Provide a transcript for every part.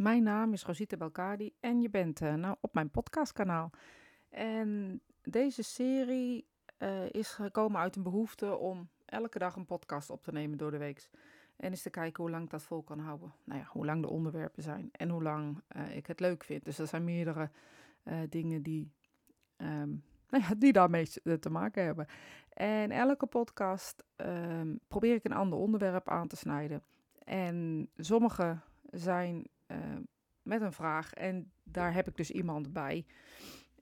Mijn naam is Rosita Belkadi en je bent uh, nou, op mijn podcastkanaal. En deze serie uh, is gekomen uit een behoefte om elke dag een podcast op te nemen door de week. En eens te kijken hoe lang ik dat vol kan houden. Nou ja, hoe lang de onderwerpen zijn en hoe lang uh, ik het leuk vind. Dus er zijn meerdere dingen die, um, nou ja, die daarmee te maken hebben. En elke podcast um, probeer ik een ander onderwerp aan te snijden. En sommige zijn met een vraag en daar heb ik dus iemand bij.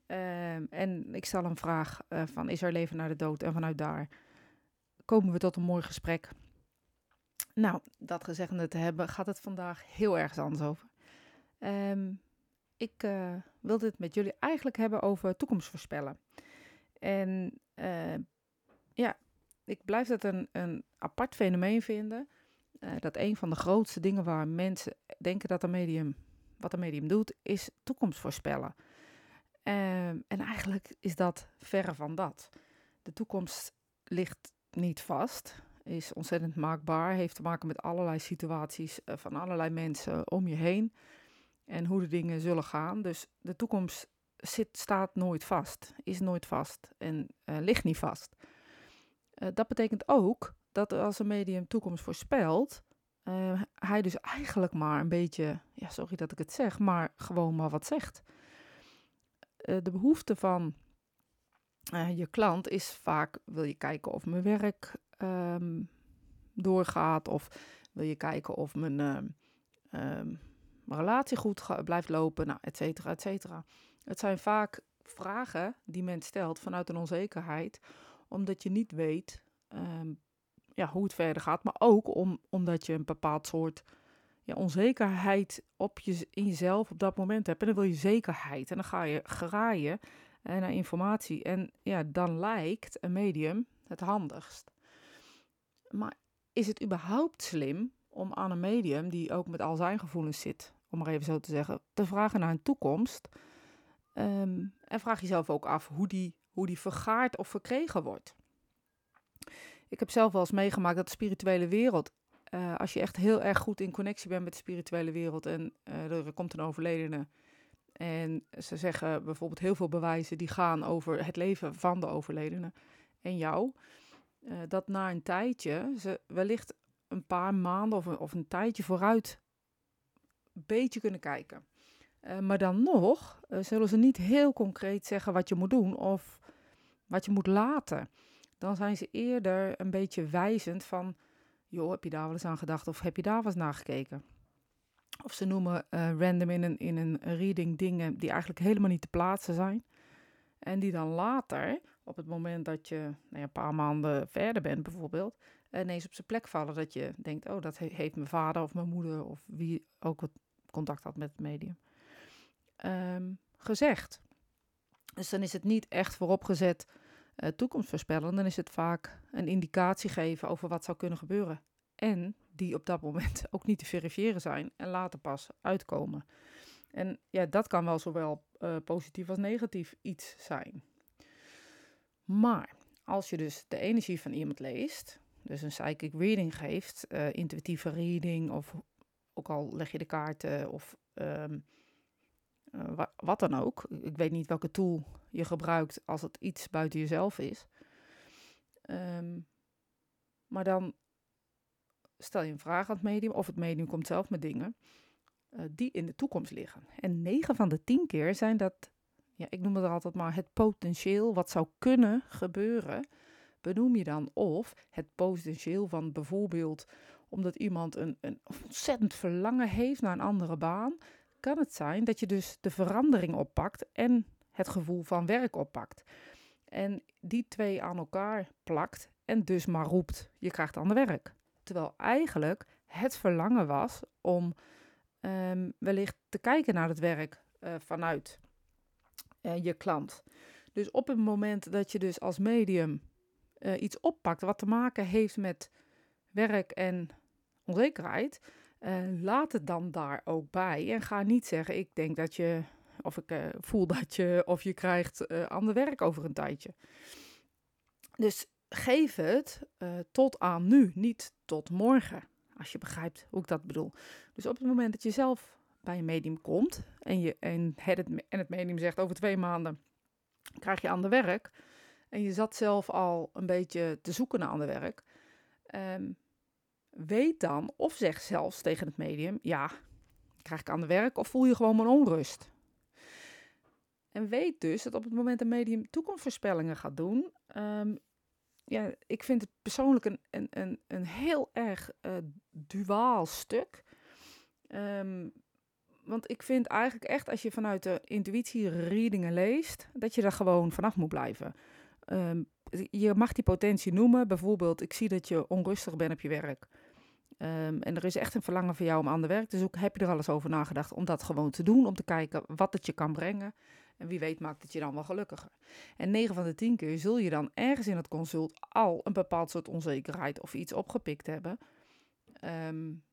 Uh, en ik stel een vraag uh, van is er leven na de dood? En vanuit daar komen we tot een mooi gesprek. Nou, dat gezegd te hebben, gaat het vandaag heel erg anders over. Um, ik uh, wil dit met jullie eigenlijk hebben over toekomst voorspellen. En ja, ik blijf dat een, een apart fenomeen vinden. Uh, dat een van de grootste dingen waar mensen denken dat een medium, wat een medium doet, is toekomst voorspellen. Uh, en eigenlijk is dat verre van dat. De toekomst ligt niet vast, is ontzettend maakbaar, heeft te maken met allerlei situaties uh, van allerlei mensen om je heen en hoe de dingen zullen gaan. Dus de toekomst zit, staat nooit vast, is nooit vast en uh, ligt niet vast. Dat betekent ook dat als een medium toekomst voorspelt, uh, hij dus eigenlijk maar een beetje, ja, sorry dat ik het zeg, maar gewoon maar wat zegt. Uh, de behoefte van uh, je klant is vaak, wil je kijken of mijn werk um, doorgaat, of wil je kijken of mijn, um, mijn relatie goed blijft lopen, nou, et cetera, et cetera. Het zijn vaak vragen die men stelt vanuit een onzekerheid, omdat je niet weet ja, hoe het verder gaat, maar ook om, omdat je een bepaald soort ja, onzekerheid op je, in jezelf op dat moment hebt. En dan wil je zekerheid en dan ga je graaien naar informatie. En ja, dan lijkt een medium het handigst. Maar is het überhaupt slim om aan een medium die ook met al zijn gevoelens zit, om maar even zo te zeggen, te vragen naar een toekomst? Um, en vraag jezelf ook af hoe die, hoe die vergaard of verkregen wordt. Ik heb zelf wel eens meegemaakt dat de spirituele wereld, uh, als je echt heel erg goed in connectie bent met de spirituele wereld en uh, er komt een overledene en ze zeggen bijvoorbeeld heel veel bewijzen die gaan over het leven van de overledene en jou, uh, dat na een tijdje ze wellicht een paar maanden of een, of een tijdje vooruit een beetje kunnen kijken. maar dan nog zullen ze niet heel concreet zeggen wat je moet doen of wat je moet laten dan zijn ze eerder een beetje wijzend van, joh, heb je daar wel eens aan gedacht of heb je daar wel eens naar gekeken? Of ze noemen uh, random in een, in een reading dingen die eigenlijk helemaal niet te plaatsen zijn. En die dan later, op het moment dat je nou ja, een paar maanden verder bent bijvoorbeeld, ineens op zijn plek vallen. Dat je denkt, oh, dat heeft mijn vader of mijn moeder of wie ook wat contact had met het medium um, gezegd. Dus dan is het niet echt vooropgezet uh, toekomst voorspellen, dan is het vaak een indicatie geven over wat zou kunnen gebeuren. En die op dat moment ook niet te verifiëren zijn en later pas uitkomen. En ja, dat kan wel zowel uh, positief als negatief iets zijn. Maar als je dus de energie van iemand leest, dus een psychic reading geeft, uh, intuïtieve reading, of ook al leg je de kaarten of um, uh, wat dan ook. Ik weet niet welke tool je gebruikt als het iets buiten jezelf is. Um, maar dan stel je een vraag aan het medium, of het medium komt zelf met dingen uh, die in de toekomst liggen. En 9 van de 10 keer zijn dat, ja, ik noem het altijd maar het potentieel wat zou kunnen gebeuren. Benoem je dan of het potentieel van bijvoorbeeld omdat iemand een, een ontzettend verlangen heeft naar een andere baan, kan het zijn dat je dus de verandering oppakt en het gevoel van werk oppakt. En die twee aan elkaar plakt en dus maar roept, je krijgt ander werk. Terwijl eigenlijk het verlangen was om um, wellicht te kijken naar het werk uh, vanuit uh, je klant. Dus op het moment dat je dus als medium uh, iets oppakt wat te maken heeft met werk en onzekerheid, uh, laat het dan daar ook bij. En ga niet zeggen, ik denk dat je, of ik uh, voel dat je, of je krijgt uh, ander werk over een tijdje. Dus geef het tot aan nu, niet tot morgen. Als je begrijpt hoe ik dat bedoel. Dus op het moment dat je zelf bij een medium komt en, je, en, het, en het medium zegt over twee maanden krijg je ander werk. En je zat zelf al een beetje te zoeken naar ander werk. Um, weet dan, of zeg zelfs tegen het medium, ja, krijg ik ander werk of voel je gewoon mijn onrust? En weet dus dat op het moment een medium toekomstvoorspellingen gaat doen, um, ja, ik vind het persoonlijk een, een, een, een heel erg uh, duaal stuk. Um, want ik vind eigenlijk echt, als je vanuit de intuïtie readingen leest, dat je daar gewoon vanaf moet blijven. Um, je mag die potentie noemen. Bijvoorbeeld, ik zie dat je onrustig bent op je werk. Um, en er is echt een verlangen voor jou om aan de werk te zoeken. Heb je er alles over nagedacht om dat gewoon te doen? Om te kijken wat het je kan brengen. En wie weet maakt het je dan wel gelukkiger. En 9 van de 10 keer zul je dan ergens in het consult al een bepaald soort onzekerheid of iets opgepikt hebben. Um,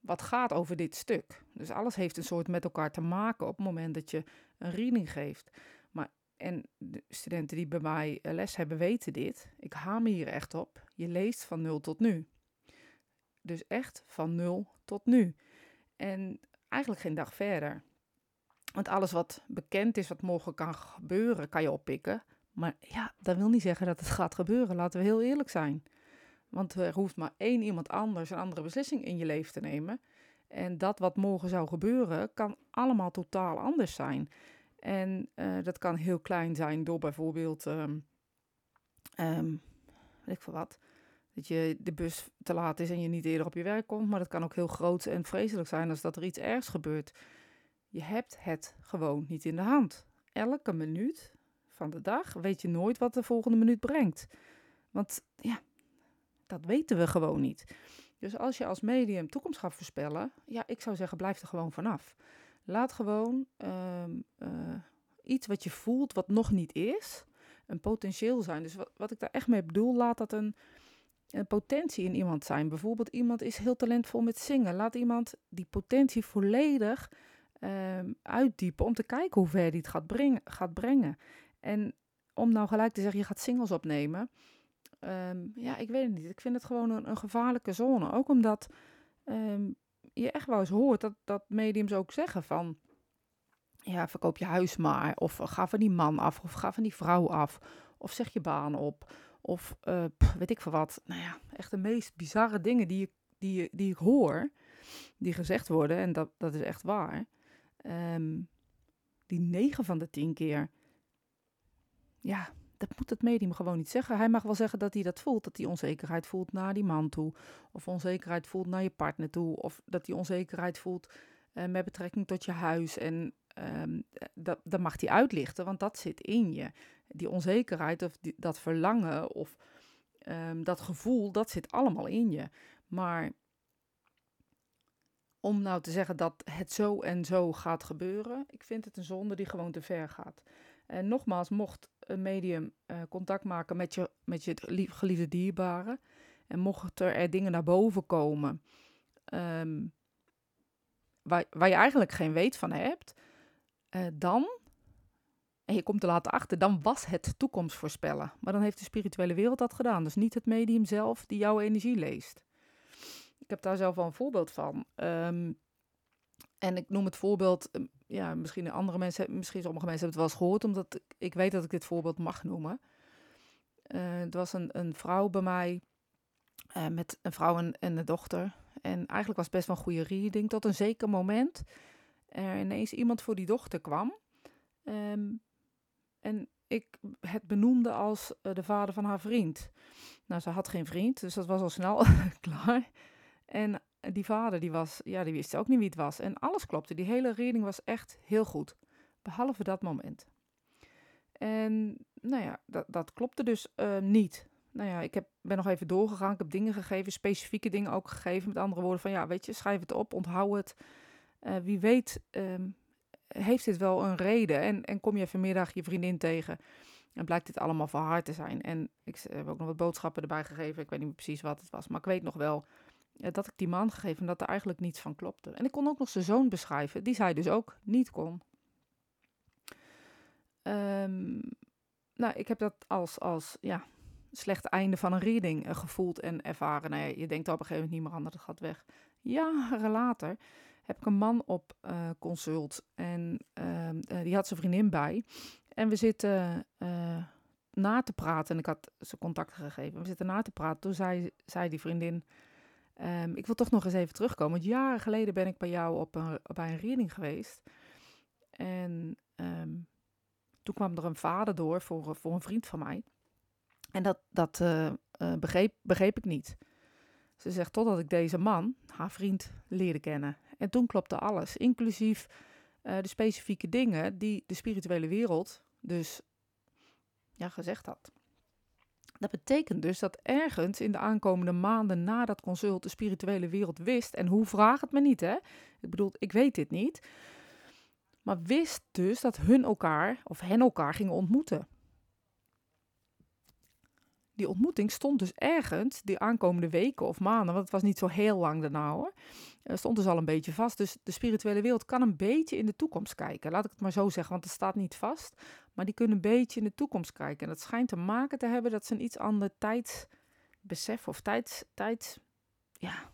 wat gaat over dit stuk. Dus alles heeft een soort met elkaar te maken op het moment dat je een reading geeft. Maar, en de studenten die bij mij les hebben weten dit. Ik hamer hier echt op. Je leest van 0 tot nu. Dus echt van 0 tot nu. En eigenlijk geen dag verder. Want alles wat bekend is, wat morgen kan gebeuren, kan je oppikken. Maar ja, dat wil niet zeggen dat het gaat gebeuren. Laten we heel eerlijk zijn. Want er hoeft maar één iemand anders een andere beslissing in je leven te nemen. En dat wat morgen zou gebeuren, kan allemaal totaal anders zijn. En uh, dat kan heel klein zijn door bijvoorbeeld, um, ik veel wat, dat je de bus te laat is en je niet eerder op je werk komt. Maar dat kan ook heel groot en vreselijk zijn als dat er iets ergs gebeurt. Je hebt het gewoon niet in de hand. Elke minuut van de dag weet je nooit wat de volgende minuut brengt. Want ja, dat weten we gewoon niet. Dus als je als medium toekomst gaat voorspellen, ja, ik zou zeggen, blijf er gewoon vanaf. Laat gewoon uh, uh, iets wat je voelt, wat nog niet is, een potentieel zijn. Dus wat, wat ik daar echt mee bedoel, laat dat een potentie in iemand zijn. Bijvoorbeeld iemand is heel talentvol met zingen. Laat iemand die potentie volledig uh, uitdiepen om te kijken hoe ver die het gaat brengen, gaat brengen. En om nou gelijk te zeggen, je gaat singles opnemen Um, ja, ik weet het niet. Ik vind het gewoon een, gevaarlijke zone. Ook omdat um, je echt wel eens hoort dat, dat mediums ook zeggen van... Ja, verkoop je huis maar. Of ga van die man af. Of ga van die vrouw af. Of zeg je baan op. Of uh, weet ik veel wat. Nou ja, echt de meest bizarre dingen die, je, die, die ik hoor. Die gezegd worden. En dat, dat is echt waar. Um, die negen van de tien keer. Ja, dat moet het medium gewoon niet zeggen. Hij mag wel zeggen dat hij dat voelt, dat hij onzekerheid voelt naar die man toe. Of onzekerheid voelt naar je partner toe. Of dat hij onzekerheid voelt uh, met betrekking tot je huis. En um, dat, dat mag hij uitlichten, want dat zit in je. Die onzekerheid of die, dat verlangen of um, dat gevoel, dat zit allemaal in je. Maar om nou te zeggen dat het zo en zo gaat gebeuren, ik vind het een zonde die gewoon te ver gaat. En nogmaals, mocht een medium uh, contact maken met je, met je geliefde dierbare. En mochten er dingen naar boven komen um, waar, waar je eigenlijk geen weet van hebt, uh, dan, en je komt er later achter, dan was het toekomst voorspellen. Maar dan heeft de spirituele wereld dat gedaan. Dus niet het medium zelf die jouw energie leest. Ik heb daar zelf wel een voorbeeld van. Um, en ik noem het voorbeeld, ehm, ja, misschien andere mensen, misschien sommige mensen hebben het wel eens gehoord, omdat ik, weet dat ik dit voorbeeld mag noemen. Uh, er was een, een vrouw bij mij uh, met een vrouw en, en een dochter. En eigenlijk was het best wel een goede reading. Tot een zeker moment er ineens iemand voor die dochter kwam. Um, en ik het benoemde als uh, de vader van haar vriend. Nou, ze had geen vriend, dus dat was al snel klaar. En die vader, die, was, ja, die wist ook niet wie het was. En alles klopte. Die hele reading was echt heel goed. Behalve dat moment. En nou ja, dat, dat klopte dus uh, niet. Nou ja, ik heb, ben nog even doorgegaan. Ik heb dingen gegeven, specifieke dingen ook gegeven. Met andere woorden van, ja, weet je, schrijf het op, onthoud het. Uh, wie weet um, heeft dit wel een reden. En, en kom je vanmiddag je vriendin tegen en blijkt dit allemaal voor haar te zijn. En ik heb ook nog wat boodschappen erbij gegeven. Ik weet niet precies wat het was, maar ik weet nog wel dat ik die man gegeven dat er eigenlijk niets van klopte. En ik kon ook nog zijn zoon beschrijven, die zij dus ook niet kon. Um, nou, ik heb dat als, als ja, slecht einde van een reading uh, gevoeld en ervaren. Nou ja, je denkt op een gegeven moment niet meer aan dat het gaat weg. Jaren later heb ik een man op uh, consult. En ehm, die had zijn vriendin bij. En we zitten na te praten. En ik had ze contact gegeven. We zitten na te praten. Toen zei, zei die vriendin... Ehm, ik wil toch nog eens even terugkomen. Want jaren geleden ben ik bij jou op een, bij een reading geweest. En ehm, toen kwam er een vader door voor, voor een vriend van mij. En dat, dat begreep, begreep ik niet. Ze zegt totdat ik deze man, haar vriend, leerde kennen. En toen klopte alles, inclusief uh, de specifieke dingen die de spirituele wereld dus ja, gezegd had. Dat betekent dus dat ergens in de aankomende maanden na dat consult de spirituele wereld wist, en hoe vraag het me niet, hè? Ik bedoel, ik weet dit niet, maar wist dus dat hun elkaar of hen elkaar gingen ontmoeten. Die ontmoeting stond dus ergens die aankomende weken of maanden, want het was niet zo heel lang daarna hoor, stond dus al een beetje vast. Dus de spirituele wereld kan een beetje in de toekomst kijken. Laat ik het maar zo zeggen, want het staat niet vast. Maar die kunnen een beetje in de toekomst kijken. En dat schijnt te maken te hebben dat ze een iets ander tijdsbesef of tijds, tijds, ja,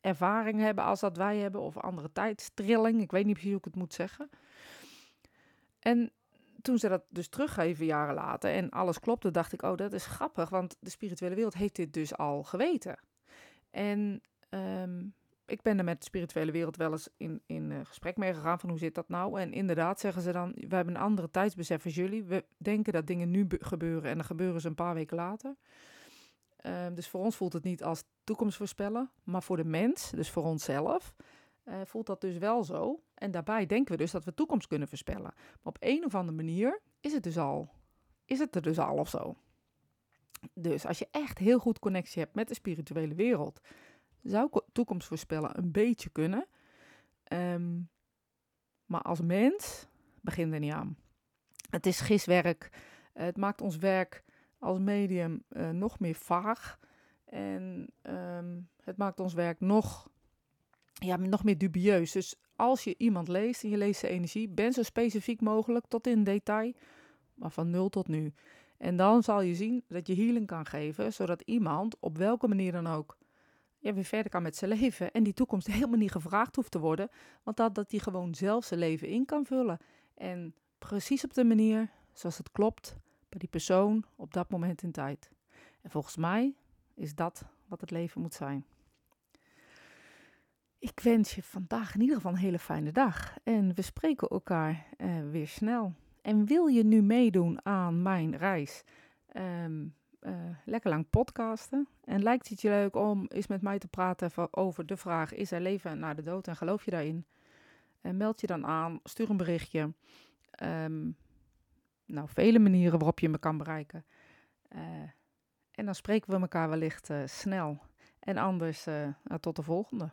ervaring hebben als dat wij hebben. Of andere tijdstrilling. Ik weet niet precies hoe ik het moet zeggen. En toen ze dat dus teruggeven jaren later en alles klopte, dacht ik, oh, dat is grappig, want de spirituele wereld heeft dit dus al geweten. En um, ik ben er met de spirituele wereld wel eens in, in uh, gesprek mee gegaan van hoe zit dat nou? En inderdaad zeggen ze dan, we hebben een andere tijdsbesef als jullie. We denken dat dingen nu gebeuren en dan gebeuren ze een paar weken later. Uh, dus voor ons voelt het niet als toekomst voorspellen, maar voor de mens, dus voor onszelf, uh, voelt dat dus wel zo. En daarbij denken we dus dat we toekomst kunnen voorspellen. Maar op een of andere manier is het dus al, is het er dus al of zo. Dus als je echt heel goed connectie hebt met de spirituele wereld, zou toekomst voorspellen een beetje kunnen. Ehm, maar als mens begint er niet aan. Het is giswerk. Het maakt ons werk als medium uh, nog meer vaag. En um, het maakt ons werk nog, ja, nog meer dubieus. Dus als je iemand leest en je leest de energie, ben zo specifiek mogelijk tot in detail, maar van nul tot nu. En dan zal je zien dat je healing kan geven, zodat iemand op welke manier dan ook ja, weer verder kan met zijn leven. En die toekomst helemaal niet gevraagd hoeft te worden. Want dat, dat hij gewoon zelf zijn leven in kan vullen. En precies op de manier zoals het klopt bij die persoon op dat moment in tijd. En volgens mij is dat wat het leven moet zijn. Ik wens je vandaag in ieder geval een hele fijne dag. En we spreken elkaar uh, weer snel. En wil je nu meedoen aan mijn reis? Um, uh, lekker lang podcasten. En lijkt het je leuk om eens met mij te praten over de vraag: is er leven na de dood en geloof je daarin? En meld je dan aan, stuur een berichtje. Um, nou, vele manieren waarop je me kan bereiken. En dan spreken we elkaar wellicht snel. En anders, tot de volgende.